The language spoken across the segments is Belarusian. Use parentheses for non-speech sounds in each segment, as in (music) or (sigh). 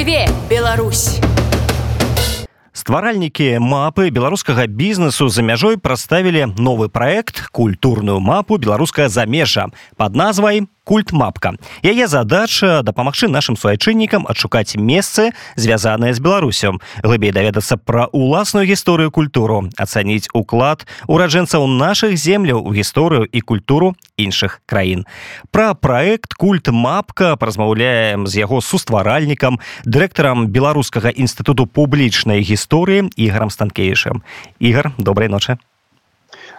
Жыве Беларусь! стваральнікі мапы беларускага бізнесу за мяжой прадставілі новы праект культурную мапу беларуская замежжа под назвай культ мапка. Яе задача дапамагчы нашим суайчыннікам адшукаць месцы звязаныя з беларусем глыбей даведацца пра уласную гісторыю культуру ацаніць уклад ураджэнцаў наших земляў у гісторыю і культуру іншых краін. Пра проект культ мапка празмаўляем з яго сустваральнікам дырэктарам беларускага інстытуту публічнай гісторыі ігарам станкейшым ігар добрай ночы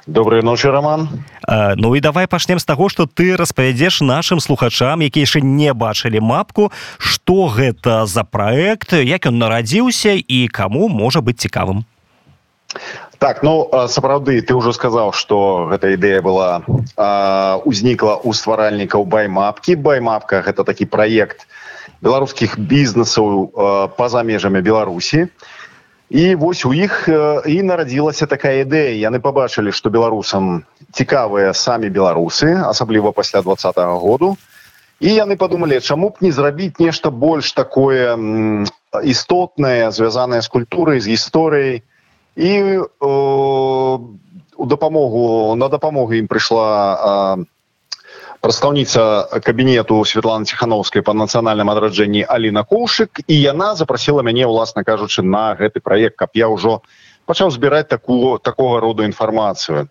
доброй ночи роман. А, ну і давай пачнем з таго что ты распавядзеш нашим слухачам які яшчэ не бачылі мапку что гэта за проект як ён нарадзіўся і кому можа быть цікавым. Так ну сапраўды ты ўжо сказаў что гэта ідэя была узнікла у стваральнікаў баймапки баймапка гэта такі проект беларускіх бізнесаў па-за межамі беларусі. і і вось у іх і нарадзілася такая ідэя. Яны побачылі что беларусам цікавыя самі беларусы асабліва пасля двадцатого году. І яны подумалі чаму б не зрабіць нешта больш такое істотнае звязанае з культурай з гісторыяй. І у дапамогу на дапамогу ім прыйшла прадстаўніца кабінету Светланы ціхановскай па нацыянальным адраджэнні Аліна Коўшык і яна запрасіла мяне ўласна кажучы на гэты праект каб я ўжо пачаў збіраць такую такого роду інфармацыю.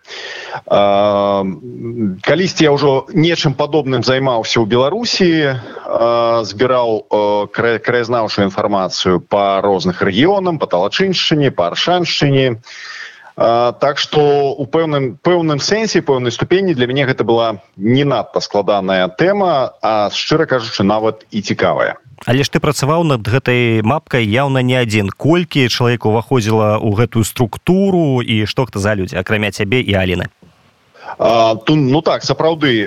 Калісьці я ўжо нечым падобным займаўся ў беларусі збіраў краязнаўшую інфармацыю па розных рэгіёнам па талачыншчыне па аршаншчыне. і так что у пэўным пэўным сэнсе пэўнай ступені для мяне гэта была не надта складаная тэма а шчыра кажучы нават і цікавая. Але ж ты працаваў над гэтай мапкай яўна не адзін. Колькі чалавек уваходзіла ў гэтую структуру і што хто за людзі акрамя цябе і аліны? Ту ну так сапраўды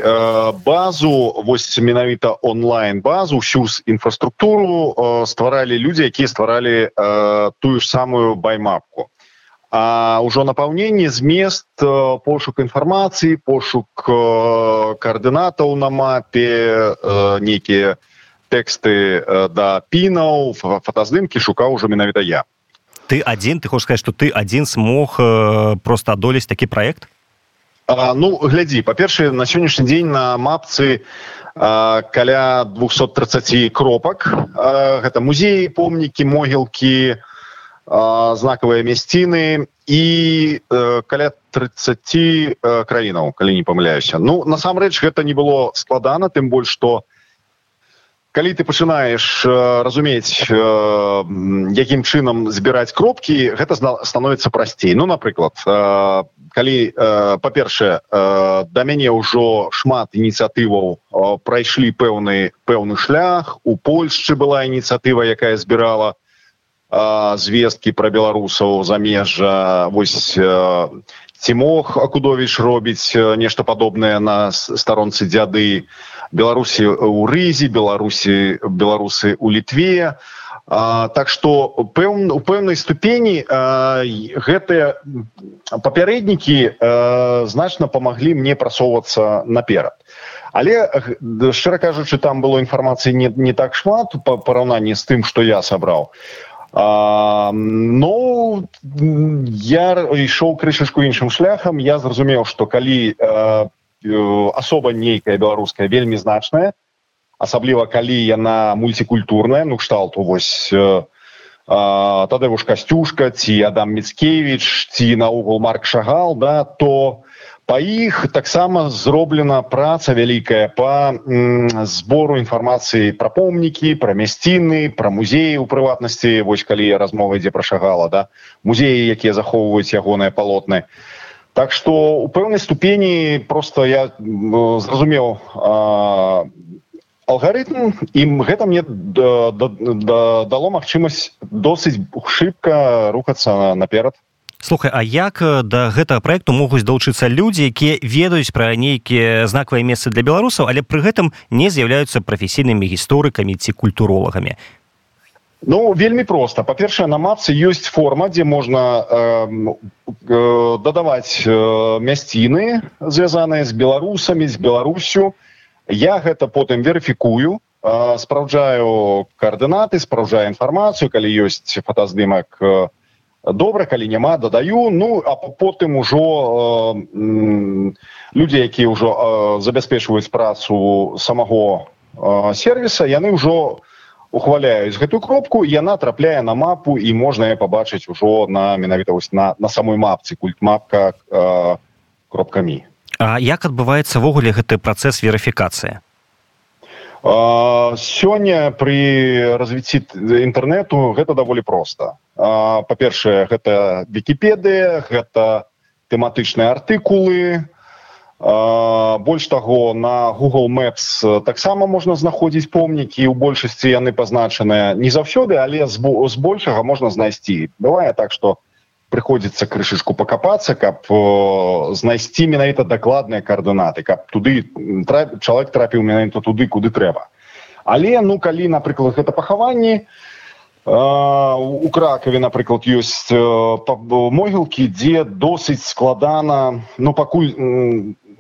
базу вось менавіта онлайн базу всю інфраструктуру стваралі людзі якія стваралі тую ж самую баймапку а ўжо напаўненне змест э, пошук інфармацыі пошук э, каардынатаў на мапе э, нейкія тэксты да пінаў фотаздымкі шукаў ужо менавіта я. Ты адзін ты хочаш сказаць што ты адзін смог просто адолець такі праект ну глядзі па-першае на сённяшні дзень на мапцы каля 230 кропак гэта музеі помнікі могілкі на знакавыя мясціны і э, каля 30 э, краінаў калі не памыляюся ну насамрэч гэта не было складана тым больш что калі ты пачынаеш э, разумець э, якім чынам збіраць кропкі гэта становіцца прасцей ну напрыклад э, калі э, па-першае э, да мяне ўжо шмат ініцыятываў э, прайшлі пэўны пэўны шлях. У польшчы была ініцыятыва якая збірала звесткі пра беларусаў замежжа вось ці мог акудовіч робіць нешта падобнае на старонцы дзяды. Беларусі у рызе беларусі беларусы у літве а, так што пэўн у пэўнай ступені гэтыя папярэднікі значна памаглі мне прасоўвацца наперад. Але шчыра кажучы там было інфармацыі не, не так шмат па параўнанні з тым што я сабраў а ну я ішоў крышачку іншым шляхам я зразумеў што калі э, асоба нейкая беларуская вельмі значная асабліва калі яна мульцікультурная ну кшталту вось э, тады вуж касцюшка ці адам міцкевич ці наогул марк шагал да то па іх таксама зроблена праца вялікая по збору інфармацыі пра помнікі пра мясціны пра музеі у прыватнасці. Вось калі размова ідзе пра шагала да музеі якія захоўваюць ягоныя палотны. Так что у пэўнай ступені просто я зразумеў алгарытм ім гэта мне дало магчымасць досыць шыбка рухацца наперад слухай а як э, да гэтага проекту могуць далучыцца людзі якія ведаюць пра нейкія знакавыя месцы для беларусаў але пры гэтым не з'яўляюцца прафесійнымі гісторыкамі ці культуролагамі? Ну вельмі просто па-першае на мапцы ёсць форма дзе можна э, э, дадаваць э, мясціны звязаныя з беларусамі з беларусю. Я гэта потым верыфікую спраўджаю коаардынаты спраўджаю інфармацыю калі ёсць фотаздымак добра калі няма дадаю. Ну а потым ужо людзі якія ўжо забяспечваюць працу самого сервіса яны ўжо ухваляюць гэтую кропку яна трапляе на мапу і можна пабачыць ужо на менавіта вось на на самой мапцы культмапка кропкамі А як адбываецца-ввогуле гэты працэс верыфікацыі сёння при развіцці інтэрнету гэта даволі проста. Па-першае гэта вкіпедыя гэта тэматычныя артыкулы. Больш таго на google maps таксама можна знаходзіць помнікі у большасці яны пазначаныя не заўсёды але збольшага можна знайсці. Бывае так что прыходзіцца крышышку пакапацца каб знайсці менавіта дакладныя каардынаты каб туды трап, чалавек трапіў менавіта туды куды трэба. Але ну калі напрыклад гэта пахаванні у кракаве напрыклад ёсць могілкі дзе досыць складана ну пакуль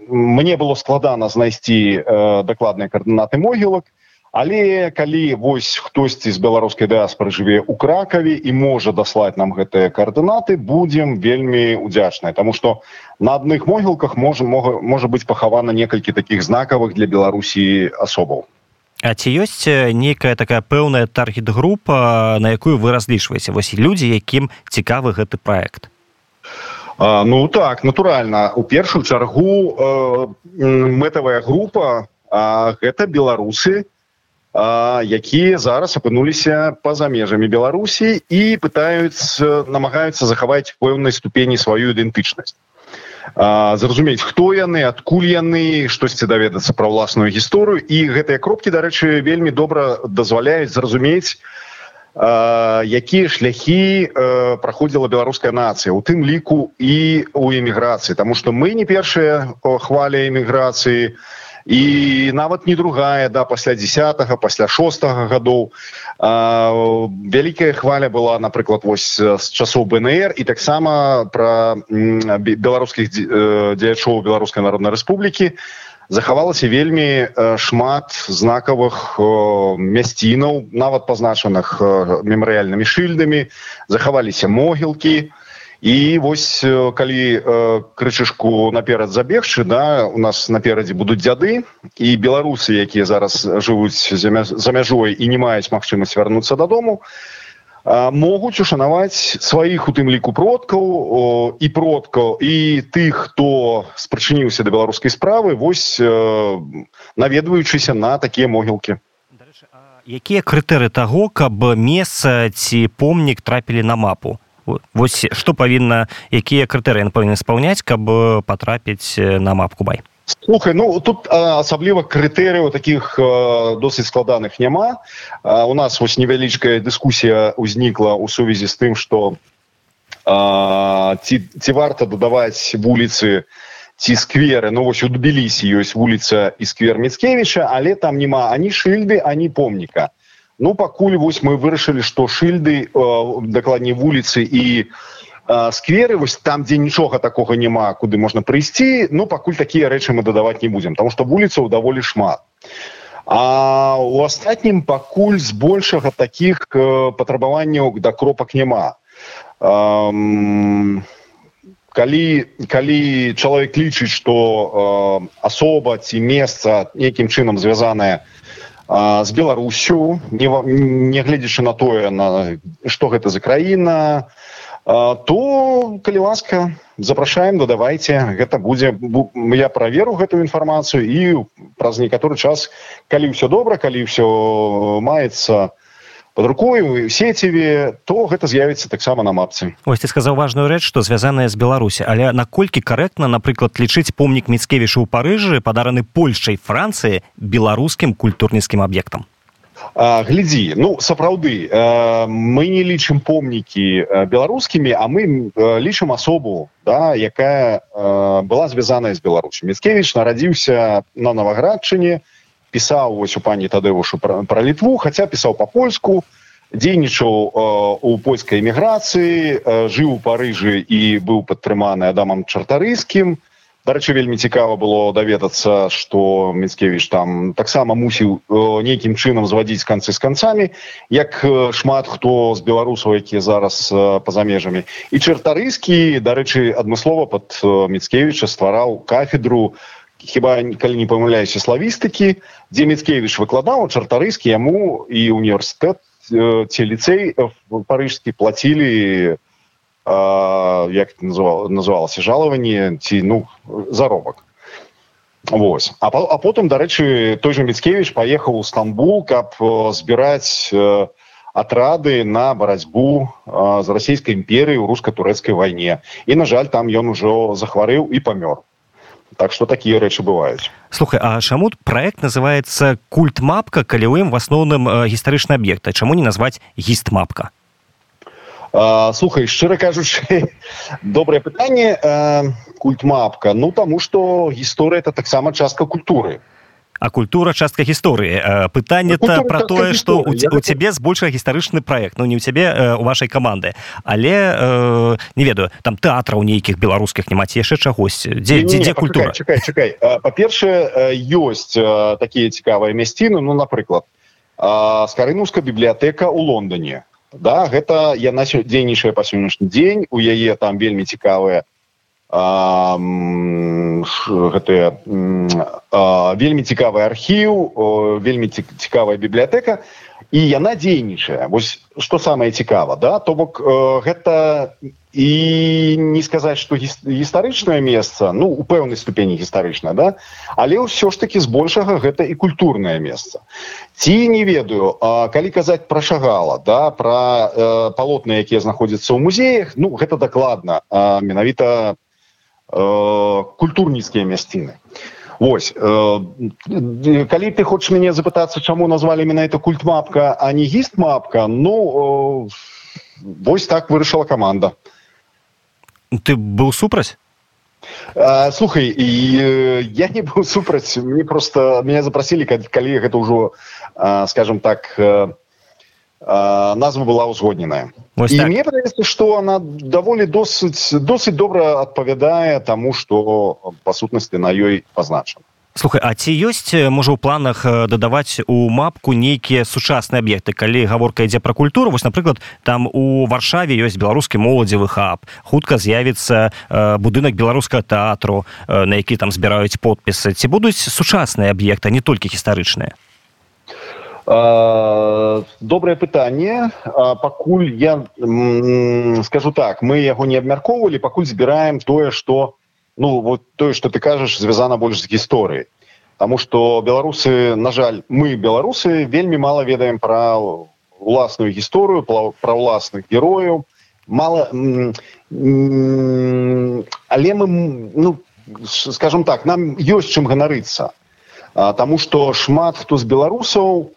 мне было складана знайсці дакладныя каардынаты могілак але калі вось хтосьці з беларускай дыаспоры жыве ў кракаве і можа даслаць нам гэтыя каардынаты будзем вельмі удзячныя тому что на адных могілках можа можа, можа быць пахавана некалькі таких знакавых для беларусі асобаў. А ці ёсць нейкая такая пэўная таргет-група на якую вы разлічваеце? Вось людзі якім цікавы гэты проект а, ну так натуральна у першую чаргу э, мэтавая група гэта беларусы якія зараз апынуліся па-за межамі беларусі і пытаюць намагаюцца захаваць пэўнай ступені сваю ідэнтычнасць. Зразумець хто яны адкуль яны штосьці даведацца пра ўласную гісторыю. І гэтыя кропкі дарэчы вельмі добра дазваляюць зразумець якія шляхі праходзіла беларуская нацыя у тым ліку і у эміграцыі. Таму што мы не першыя хваля эміграцыі і нават не другая да пасля десятого пасля шостого гадоў. Вялікая хваля была напрыклад вось з часоў бнр і таксама про беларускіх дзеячоў беларускай народнай рэспублікі. Захавалася вельмі шмат знакавых мясцінаў нават пазначаных мемарыяльнымі шыльдамі. Захаваліся могілкі. і і вось калі э, крычышку наперад забегчы да у нас наперадзе будуць дзяды і беларусы якія зараз жывуць за мяжой і не маюць магчымасць вярнуцца дадому могуць ушанаваць сваіх у тым ліку продкаў і продкаў і тых хто спрачыніўся да беларускай справы вось наведваючыся на такія могілкі. Якія крытэры таго каб месца ці помнік трапілі на мапу Вось што павінна якія крытэрыі павінны спаўняць каб э, патрапіць э, на мапку бай? Слухай ну тут асабліва крытэрыяў таких досыць складаных няма. А, у нас вось невялічкая дыскусія ўзнікла ў сувязі з тым что ці, ці варта дадаваць вуліцы ці скверы. Ну вось у тбілісі ёсць вуліца і сквер міцкевіча але там няма ані шыльды ані помніка ну пакуль вось мы вырашылі что шыльды э, дакладней вуліцы і э, скверы вось там дзе нічога такога няма куды можна прыйсці ну пакуль такія рэчы мы дадаваць не будзем потому что вуліцаў даволі шмат. А у астатнім пакуль збольшага таких э, патрабаванняў да кропак няма. Калі калі чалавек лічыць что э, асоба ці месца нейкім чынам звязаная на з беларусю нягледзячы не на тое на что гэта за краіна то калі ласка запрашаем дадавайце гэта будзе я праверу гэтую інфармацыю і праз некаторы час калі ўсё добра калі ўсё маецца то под рукою сеціве то гэта з'явіцца таксама на мапцы. Ось ты сказаў важную рэч што звязаная з беларусі. Але наколькі карэктна напрыклад лічыць помнік міцкевіша ў парыжы падараны польшай францыі беларускім культурніцкім аб'ектам? Глядзі ну сапраўды мы не лічым помнікі беларускімі а мы лічым асобу да якая была звязаная з беларусю. Міцкевич нарадзіўся на наваградчыне пісаў вось у пані тадэвушу пра, пра літву хаця пісаў па-польску дзейнічаў э, у польскай эміграцыі э, жыў у парыжы і быў падтрыманы адамам чартарыйскім. Дарэчы вельмі цікава было даведацца что міцкевич там таксама мусіў нейкім чынам звадзіць канцы з канцамі як шмат хто з беларусаў якія зараз па-за межамі. І чартарыскі дарэчы адмыслова под міцкевича ствараў кафедру хіба калі не памыляюся славістыкі. Дзе міцкевич выкладаў чартарыскі яму і універсітэт ці ліцэй парыжскі плацілі як называл называлася жалаванне ці ну заробак. Вось. А, а потым дарэчы той же міцкевич паехаў у стамбул каб збіраць атрады на барацьбу з расійскай імперыі ў руска-турэцкай вайне. І на жаль там ён ужо захварэў і памёр так что такія рэчы бываюць слухай а чаму проект называется культ мапка калі ў ім в асноўным гістарычны аб'екта чаму не назваць гіст мапка слухай шчыра кажучы (laughs) добрае пытанне культ мапка ну таму что гісторыя это таксама частка культуры а культура частка гісторыі пытанне то про тое что у, у цябе збольшага гістарычны проект ну не ў цябе у вашай каманды але э, не ведаю там тэатраў нейкіх беларускіх няма ці яшчэ чагось дзе дзе, дзе культура? чакай, чакай. па-першае ёсць такія цікавыя мясціны ну напрыклад скарынуўская бібліятэка у лондоне. Да гэта яна дзейнічае па сённяшні дзень у яе там вельмі цікавыя гэтыя вельмі цікавы архіў вельмі цікавая бібліятэка. І яна дзейнічае. Вось что самае цікава да? То бок гэта і не сказаць что гістарычнае месца ну у пэўнай ступені гістарычна да? Але ўсё ж таки збольшага гэта і культурнае месца. Ці не ведаю а, калі казаць пра шагала да пра э, палотны якія знаходзяцца ў музеях ну гэта дакладна менавіта э, культурніцкія мясціны Вось э, калі ты хочаш мяне запытацца чаму назвалі менавіта культ мапка а не гіст мапка ну э, вось так вырашыла команда. Ты быў супраць а, слухай і э, я не быў супраць мне просто меня запросілі калі гэта ўжо скажем так э, назва была ўзгодненая так. мне падаецца что она даволі досыць досыць добра адпавядае таму что па сутнасці на ёй пазначана слухай а ці ёсць можа ў планах дадаваць у мапку нейкія сучасныя аб'екты? Калі гаворка ідзе пра культуру вось напрыклад там у варшаве ёсць беларускі моладзевы хаб. Хутка з'явіцца будынак беларускага тэатру на які там збіраюць подпісы. Ці будуць сучасныя аб'екты не толькі гістарычныя добрае пытанне. Пакуль я скажу так мы яго не абмяркоўвалі пакуль збіраем тое что ну вот тое что ты кажаш звязана больш з гісторыі Таму что беларусы на жаль мы беларусы вельмі мало ведаем пра уласную гісторыю пра ўласных герояў мало але мы ну скажем так нам ёсць чым ганарыцца Таму что шмат хто з беларусаў,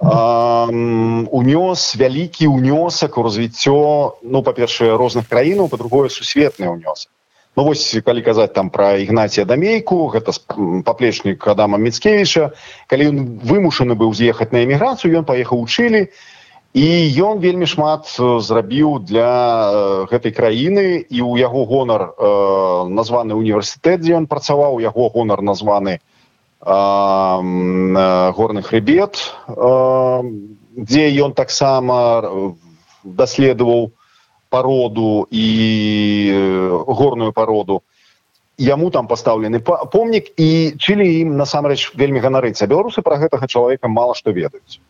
унёс вялікі ўнёсак у развіццё ну па-першае розных краінаў па-другое сусветны ўнёс. Ну вось калі казаць там пра ігнація дамейку гэта паплечнік адама міцкевіча калі ён вымушаны быў з'ехаць на эміграцыю ён паехаў учылі і ён вельмі шмат зрабіў для гэтай краіны і ў яго гонар э, названы універсітэт дзе ён працаваў яго гонар названы у горны хребет дзе ён таксама даследаваў пароду і горную пароду яму там пастаўлены помнік і чылі ім насамрэч вельмі ганарыцца. Беларусы пра гэтага чалавека мала што ведаюць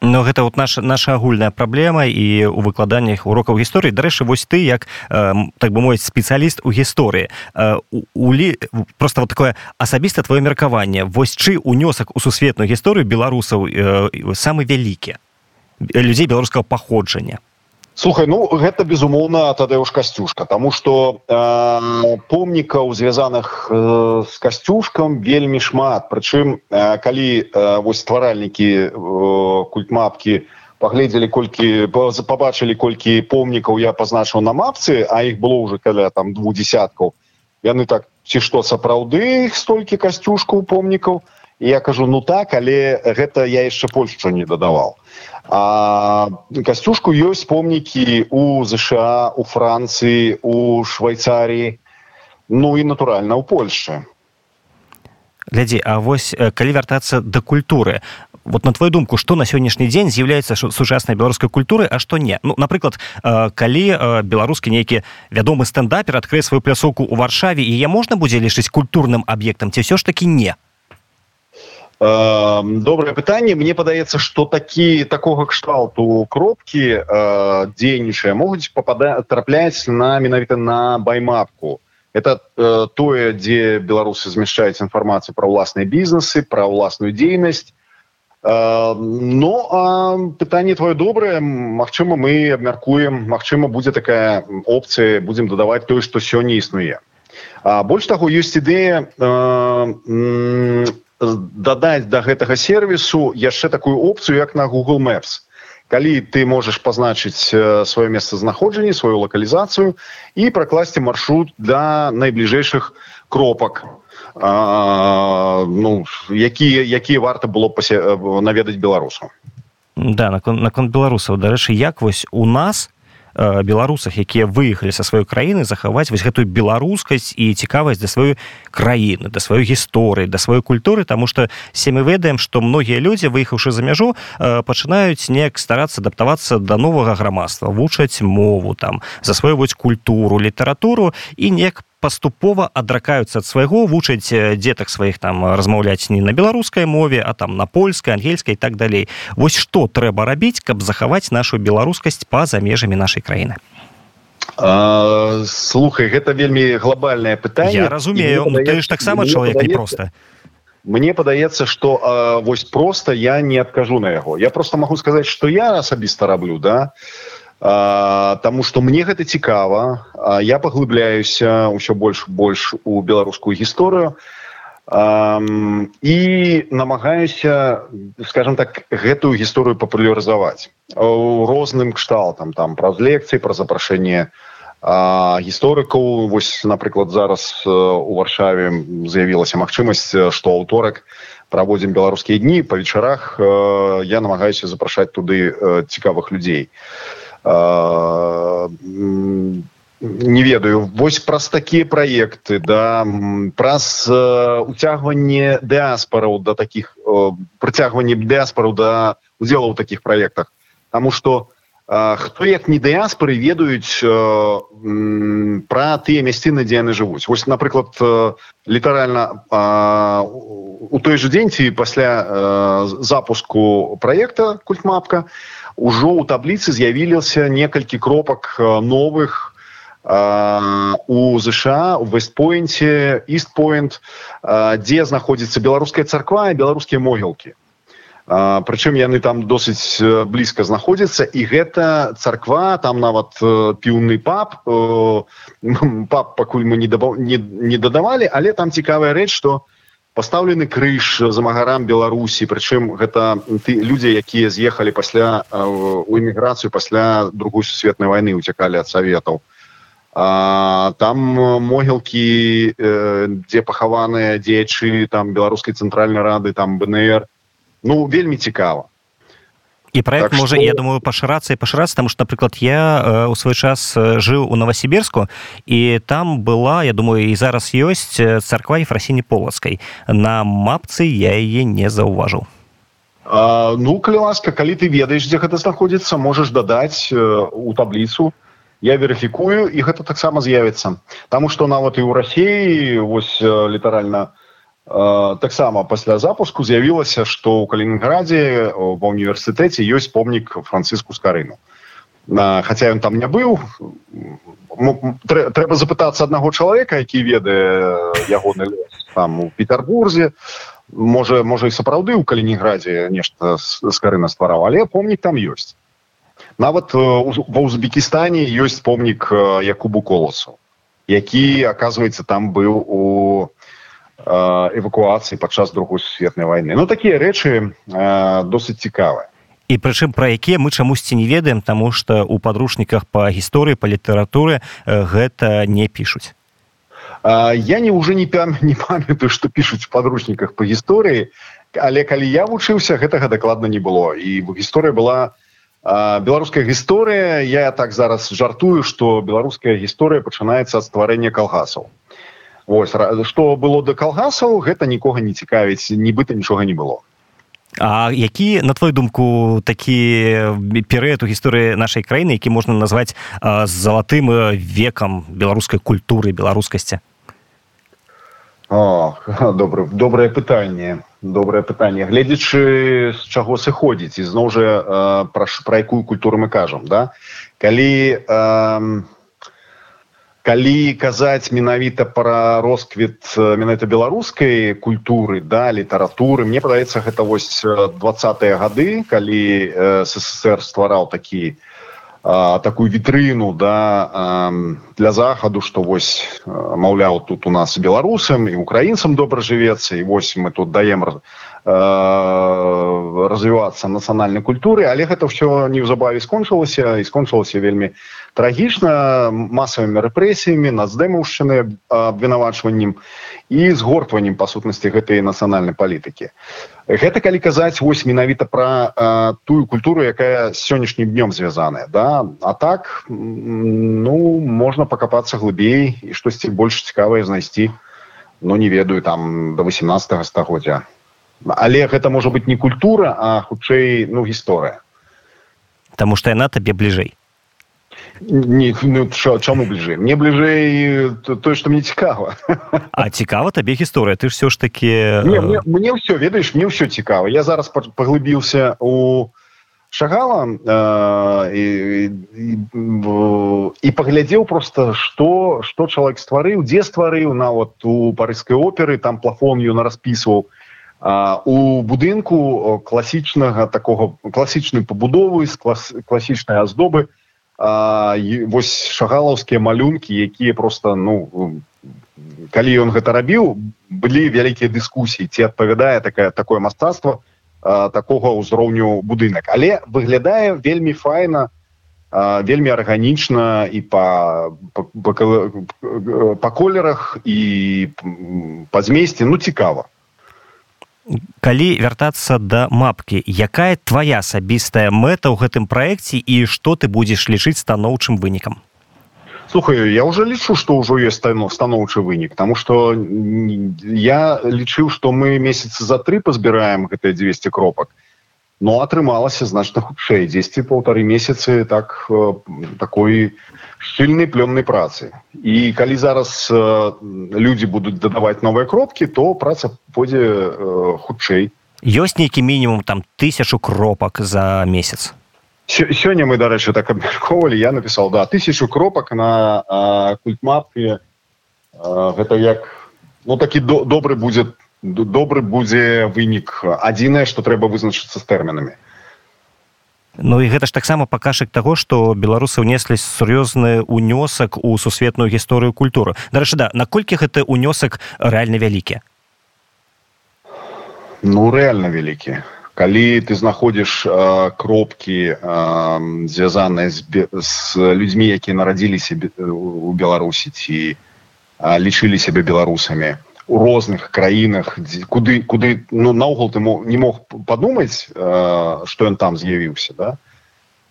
но гэта вот наша наша агульная праблема і у выкладаннях урокаў гісторыі. Дарэчы вось ты як э, так бы мой спецыяліст у гісторыі. Э, улі просто вот такое асабіста твоё меркаванне. Вось чы унёсак у сусветную гісторыю беларусаў э, самы вялікі? Людзей беларускага паходжання слухай ну гэта безумоўна тадэуш касцюшка тому что э, помнікаў звязаных э, с касцюшкам вельмі шмат. Прычым э, калі э, вось стваральнікі э, культмапкі паглядзелі колькі побачылі колькі помнікаў я пазначыў на мапцы а іх было уже каля там двух десяткаў яны так ці што сапраўды столькі касцюшкаў помнікаў я кажу ну так але гэта я яшчэ польшчу не дадавал А касцюшку ёсць помнікі у ЗША у Францыі у Швейцарыі ну і натуральна ў польльше глядзі А вось калі вяртацца да культуры вот на твою думку что на сённяшні дзень з'яўляецца сучаснай беларускай культуры а што не? Ну напрыклад калі беларускі нейкі вядомы стендапер адкрые сваю пляцоўку ў варшаве і я можна будзе лічыць культурным аб'ектам ці ўсё ж таки не добрае пытанне мне падаецца что такі такога кшталту кропкі дзейнічае могуць попада трапляць на менавіта на баймапку. Это э, тое дзе беларусы змяшчаюць інфармацыю пра ўласныя бізнесы пра ўласную дзейнасць э, ну а пытанне твоё добрае Мачыма мы абмяркуем Мачыма будзе такая опцыя будзем дадаваць тое што сёння існуе а больш таго ёсць ідэя э, дадаць да гэтага сервісу яшчэ такую опцыю як на google maps. Калі ты можаш пазначыць сваё месцазнаходжанне сваю лакалізацыю і пракласці маршрут для найбліжэйшых кропак. А, ну якія якія варта было пасе наведаць беларусу да наконт након беларусаў. Дарэчы як вось у нас у беларусах якія выехалі са сваёй краіны захаваць вось гэтую беларускасць і цікавасць да сваёй краіны да сваёй гісторыі да сваёй культуры. Тому что се мы ведаем што многія людзі выехаўшы за мяжу э, пачынаюць неяк старацца адаптавацца да новага грамадства вучаць мову там засвойваць культуру літаратуру і неяк паступова адракаюцца ад свайго вучаць дзетак сваіх там размаўляць не на беларускай мове а там на польскай ангельскай так далей. Вось што трэба рабіць каб захаваць нашу беларускасць па-за межамі нашай краіны? А, слухай гэта вельмі глобальное пытанне. Разумею ну, ты ж таксама чалавек не просто Мне падаецца што вось просто я не адкажу на яго. Я просто магу сказаць што я асабіста раблю да Таму што мне гэта цікава, я паглыбляюся ўсё больш больш у беларускую гісторыю. І намагаюся скажем так гэтую гісторыю папулярызаваць. У розным кшталтам там праз лекцыі пра запрашэнне гісторыкаў. Вось напрыклад зараз у варшаве з'явілася магчымасць што аўторак праводзім беларускія дні па вечарах я намагаюся запрашаць туды цікавых людзей. а не ведаю. Вось праз такія праекты да праз уцягванне дыаспараў да таких прыцягванне дыаспару да удзела ў таких праектах. Таму что хто як не дыаспоры ведаюць пра тыя мясціны дзе яны жывуць. Вось напрыклад літаральна у той же дзень ці пасля запуску проекта культмапка у ўжо ў табліцы з'явіліся некалькі кропак новых у ЗША у вестпойнце істпойнт дзе знаходзіцца беларуская царква і беларускія могілкі. Прычым яны там досыць блізка знаходзяцца і гэта царква там нават піўны пап пап пакуль мы не не, не дадавалі але там цікавая рэч што у пастаўлены крыж замагарам беларусі прычым гэта ты людзі якія з'ехалі пасля у эміграцыю пасля другой сусветнай войны уцякалі ад саветаў. А, там могілкі э, дзе пахаваныя дзечы там беларускай цэнтральнай рады там бнр ну вельмі цікава і проект так можа что... я думаю пашырацца і пашырацца там что напрыклад я у свой час жыў у новосіберску і там была я думаю і зараз ёсць царква ефрасіні полацкай на мапцы я яе не заўважыў ну калі ласка калі ты ведаеш дзе гэта знаходзіцца можаш дадаць у табліцу. Я верыфікую і гэта таксама з'явіцца. Таму што нават і ў рассіі вось літаральна у таксама пасля запуску з'явілася што ў калінінграде ва універсітэце ёсць помнік францыску скарыну. Хаця ён там не быў трэба запытацца аднаго чалавека які ведае ягоны там у петербурзе. Можа можа і сапраўды ў калінінграде нешта скарына ствараў але помнік там ёсць. Нават ва ўзбекістане ёсць помнік якубу коласу які оказывается там быў у эвакуацыі падчас другой сусветнай войны. Ну такія рэчы досыць цікавыя і прычым пра якія мы чамусьці не ведаем таму што у падручніках па гісторыі па літаратуры гэта не пішуць. Я не уже не пям не памятаю што пішуць у падручніках па гісторыі але калі я вучыўся гэтага дакладна не было. І гісторыя была беларуская гісторыя. Я так зараз жартую што беларуская гісторыя пачынаецца ад стварэння калгасаў Вось што было да калгасаў гэта нікога не цікавіць нібыта нічога не было. А які на твою думку такі перыяд у гісторыі нашай краіны які можна назваць залатым векам беларускай культуры беларускасці? (laughs) Добра добрае пытанне добрае пытанне. Гледзячы з чаго сыходзіць і зноў жа пра, пра якую культуру мы кажам да? Калі э, калі казаць менавіта пра росквіт менавіта беларускай культуры да літаратуры. Мне падаецца гэта вось двадцатыя гады калі ссср ствараў такі а, такую вітрыну да для захаду што вось маўляў тут у нас беларусам і украінцам добра жывецца і вось мы тут даем развівацца нацыянальнай культуры але гэта ўсё неўзабаве скончылася і скончылася вельмі трагічна масавымі рэпрэсіямі нацдэмаўшчыны абвінавачваннем і згортваннем па сутнасці гэтай нацыянальнай палітыкі гэта калі казаць вось менавіта пра тую культуру якая сённяшнім днём звязаная да? А так ну можна пакапацца глыбей і штосьці больш цікавае знайсці. Но ну, не ведаю там до 18 стагоддзя але гэта можа быть не культура а хутчэй ну гісторыя. Таму што яна табе бліжэй. Не ну, чаму бліжэй? Мне бліжэй тое што мне цікава. (laughs) А цікава табе гісторыя? Ты ж все ж таки не, мне, мне ўсё ведаеш мне ўсё цікава. Я зараз паглыбіўся у шагала э, і, і, і паглядзеў просто што што чалавек стварыў дзе стварыў нават у парыжскай оперы там плафон ён распісваў у будынку класічнага такого класічнай пабудовы з клас, класічнай аздобы вось шагалаўскія малюнкі якія просто ну калі ён гэта рабіў былі вялікія дыскусіі ці адпавядае такая такое мастацтва такога ўзроўню будынак. Але выглядае вельмі файна вельмі арганічна і па па, па, па колерах і па змесце ну цікава калі вяртацца да мапкі. Якая твоя асабістая мэта ў гэтым праекце і што ты будзеш лічыць станоўчым вынікам? Слухаю я уже лічу что ўжо есть станоўчы вынік тому что я лічыў что мы месяцы за тры пазбіраем гэтыя 200 кропак но атрымалася значна хутчэй 10 полторы месяцы так такой шчыльнай плённай працы. І калі зараз э, людзі будуць дадаваць новыя кропкі то праца пойдзе э, хутчэй ёсць нейкі мінімум там тысячу кропак за месяц? Сёння мы дарэчы так абмяркоўвалі я напісаў да тысячу кропак на культмапе гэта як ну такі до, добры будзе добры будзе вынік. Адзінае што трэба вызначыцца з тэрмінамі. Ну і гэта ж таксама пакажак таго што беларусы ўнеслі сур'ёзны унёсак у сусветную гісторыю культуры. Дарэчы да наколькі гэты унёсак рэальна вялікі? Ну рэальна вялікі. Калі ты знаходзіш кропкі звязаныя з, з людзьмі якія нарадзіліся у беларусі ці лічылі сябе беларусамі у розных краінах куды куды ну наогул ты не мог падумаць што ён там з'явіўся да?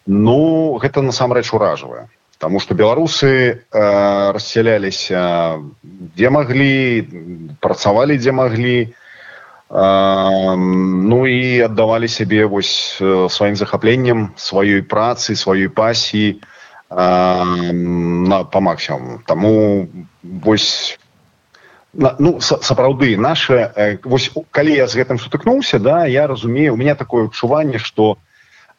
Ну гэта насамрэч уражвае. Таму што беларусы э, рассяляліся дзе маглі працавалі дзе маглі э, ну і аддавалі сябе вось сваім захапленнем сваёй працы сваёй пасіі э, на па максімум Таму вось ну сапраўды наше э, вось калі я з гэтым сутыкнуўся да я разумею у меня такое адчуванне что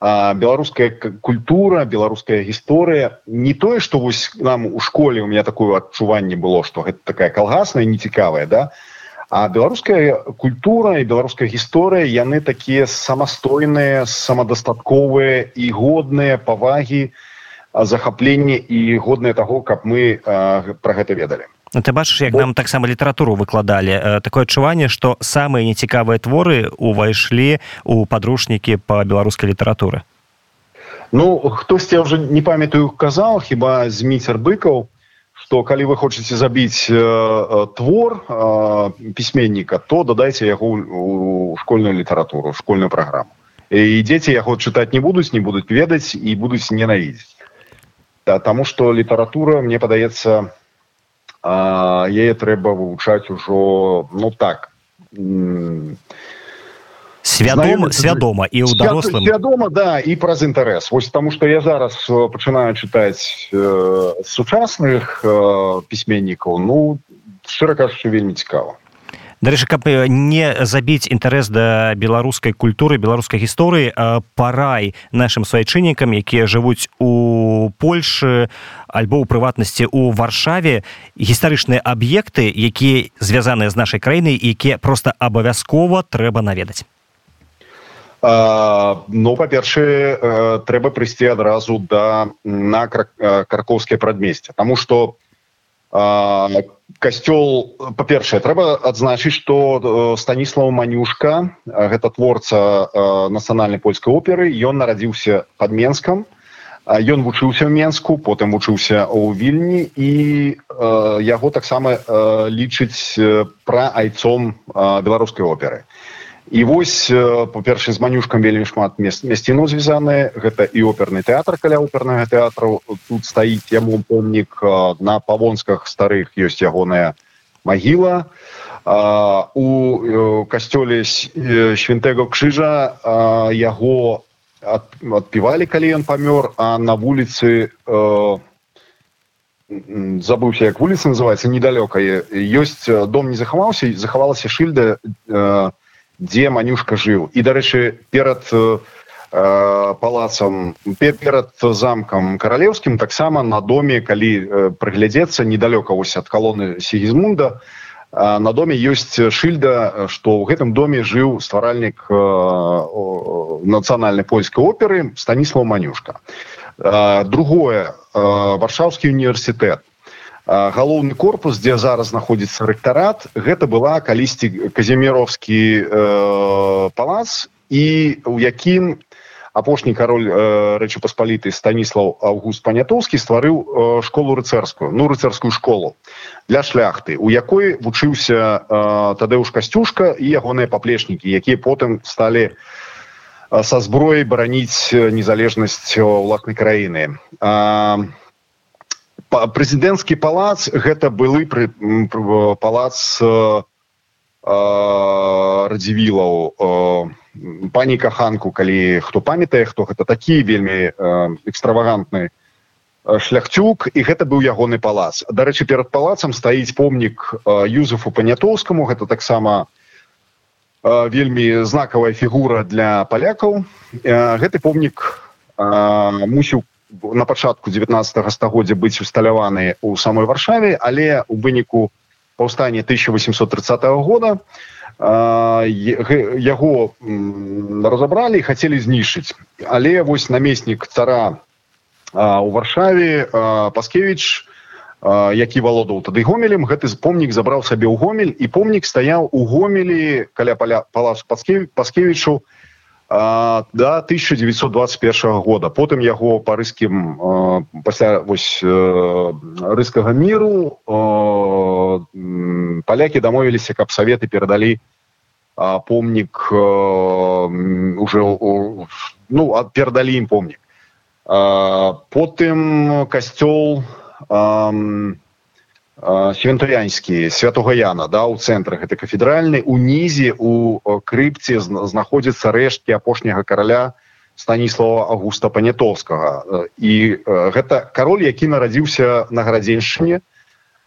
беларуская культура беларуская гісторыя не тое что вось нам у школе у меня такое адчуванне было что гэта такая калгасная нецікавая да а беларуская культура і беларуская гісторыя яны такія самастойныя самадастатковыя і годныя павагі захаплення і годныя таго каб мы а, про гэта ведалі ты бачыш як нам таксама літаратуру выкладалі. Э, такое адчуванне што самыя нецікавыя творы увайшлі у падручнікі па беларускай літаратуры. Ну хтосьці уже не памятаю казаў хіба зміцер быкаў што калі вы хочаце забіць э, э, твор э, пісьменніка то дадайце яго школьную літаратуру школьную праграму. І дзеці яго чытаць не будуць не будуць ведаць і будуць ненавідзець. Да, таму што літаратура мне падаецца яе трэба вывучаць ужо ну так свядома свядома і ў дарослым. вядома да і праз інтарэс. Вось таму што я зараз пачынаю чытаць э, сучасных э, пісьменнікаў ну шчыра кажучы вельмі цікава дарэчы каб не забіць інтарэс да беларускай культуры беларускай гісторыі парай нашим свайчыннікам якія жывуць у польльшы альбо ў прыватнасці у варшаве гістарычныя аб'екты якія звязаныя з нашай краінай якія просто абавязкова трэба наведаць. Ну па-першае трэба прыйсці адразу да на кракоўскае прадмесце Таму што касцёл па-першае трэба адзначыць што э, станіслав манюшка гэта творца нацыянальнай польскай оперы ён нарадзіўся под менскам. Ён вучыўся ў менску потым вучыўся ў вільні і яго таксама лічыць пра айцом беларускай оперы. і вось па-першае з манюшкам вельмі шмат мест мясціну звязаныя гэта і оперны тэатр каля опернага тэатру. Тут стаіць яму помнік на павонсках старых ёсць ягоная магіла. У касцёле свінтэго крыжа яго адпівалі калі ён памёр а на вуліцы забыўся як вуліца называется недалёка ёсць дом не захаваўся захавалася шыльда на дзе манюшка жыў і дарэчы перад э, палацам перад замкам каралеўскім таксама на доме калі э, прыглядзецца недалёка вось ад калоны сігізмунда на доме ёсць шыльда што ў гэтым доме жыў стваральнік э, нацыянальнай польскай оперы станіслав манюшка. Другое варшаўскі універсітэт галоўны корпус дзе зараз знаходзіцца рэктарат гэта была калісьці казіміровскі э, палац і у якім апошні кароль э, рэчы паспаліты станіслав август панятоўскі стварыў э, школу рыцарскую ну рыцарскую школу для шляхты у якой вучыўся э, тадэуш касцюшка і ягоныя паплечнікі якія потым сталі са зброяй бараніць незалежнасць уласнай краіны. А прэзідэнцкі палац гэта былы пры, палац э, радзівілаў. Э, пані каханку калі хто памятае хто гэта такі вельмі э, экстравагантны э, шляхцюк і гэта быў ягоны палац. Дарэчы перад палацам стаіць помнік э, юзефу панятоўскаму. Гэта таксама э, вельмі знакавая фігура для палякаў. Э, гэты помнік э, мусіў на пачатку 19 стагоддзя быць усталяваны ў самой варшаве але у выніку паўстання 1830 года яго разабралі хацелі знішчыць. Але вось намеснік цара у варшаве паскевич які валодаў тады гомелем гэты помнік забраў сабе ў гомель і помнік стаяў у гомелі каля паля палас паскевічу а, да 1921 года. Потым яго па рыскім пасля вось рыскага міру палякі дамовіліся каб саветы перадалі помнік уже ну перадалі ім помнік. Потым касцёл а, свентарянскі святого яна да у цэнтрах это кафедральны унізе у крыпце знаходзіцца рэшткі апошняга караля станіслава августа панятоўскага і гэта кароль які нарадзіўся на гарадзеншчыне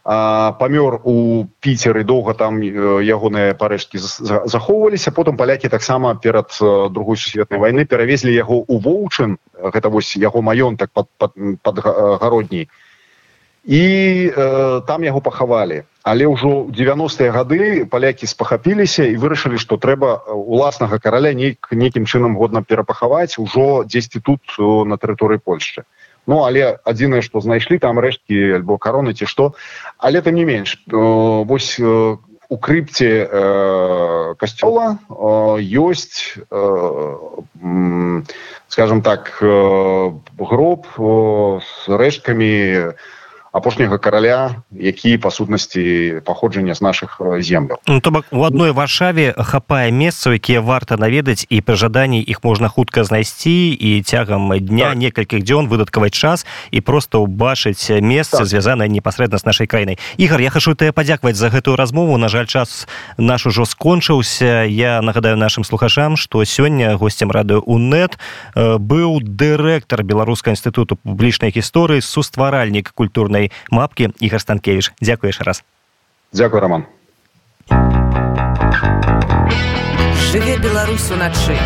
памёр у піцеры доўга там ягоныя парэшткі захоўваліся. Потым палякі таксама перад другой сусветнай вайны перавезлі яго ў воўчын. Гэта вось яго маёнтак под, под, под гародняй і э, там яго пахавалі але ўжо 90-е гады палякі спахапіліся і вырашылі што трэба уласнага караля нейк нейкім чынам годна перапахаваць ужо дзесьці тут на тэрыторыі польшчы. Ну але адзінае што знайшлі там рэшткі альбо кароны ці што. Але там не менш э, вось э, у крыпце э, касцёла э, ёсць э, скажем так э, гроб э, з рэшткамі апошняга караля які па сутнасці паходжання з наших земляў ну, то бок у адной варшаве хапае месцаў якія варта наведаць і пры жаданні іх можна хутка знайсці і цягам дня так. некалькіх дзён выдаткаваць час і просто ўбачыць месца так. звязанае непасрэдна з нашай краінай ігар я хачу ты падзякваць за гэтую размову на жаль час наш ужо скончыўся я нагадаю нашим слухачам что сёння гостцем радыо унет быў дырэктар беларуска інстытуту публічнай гісторыі сустваральнік культурнай мапкі ігар станкевич дзякуеш раз. Дзякую роман. Жыве беларусу начы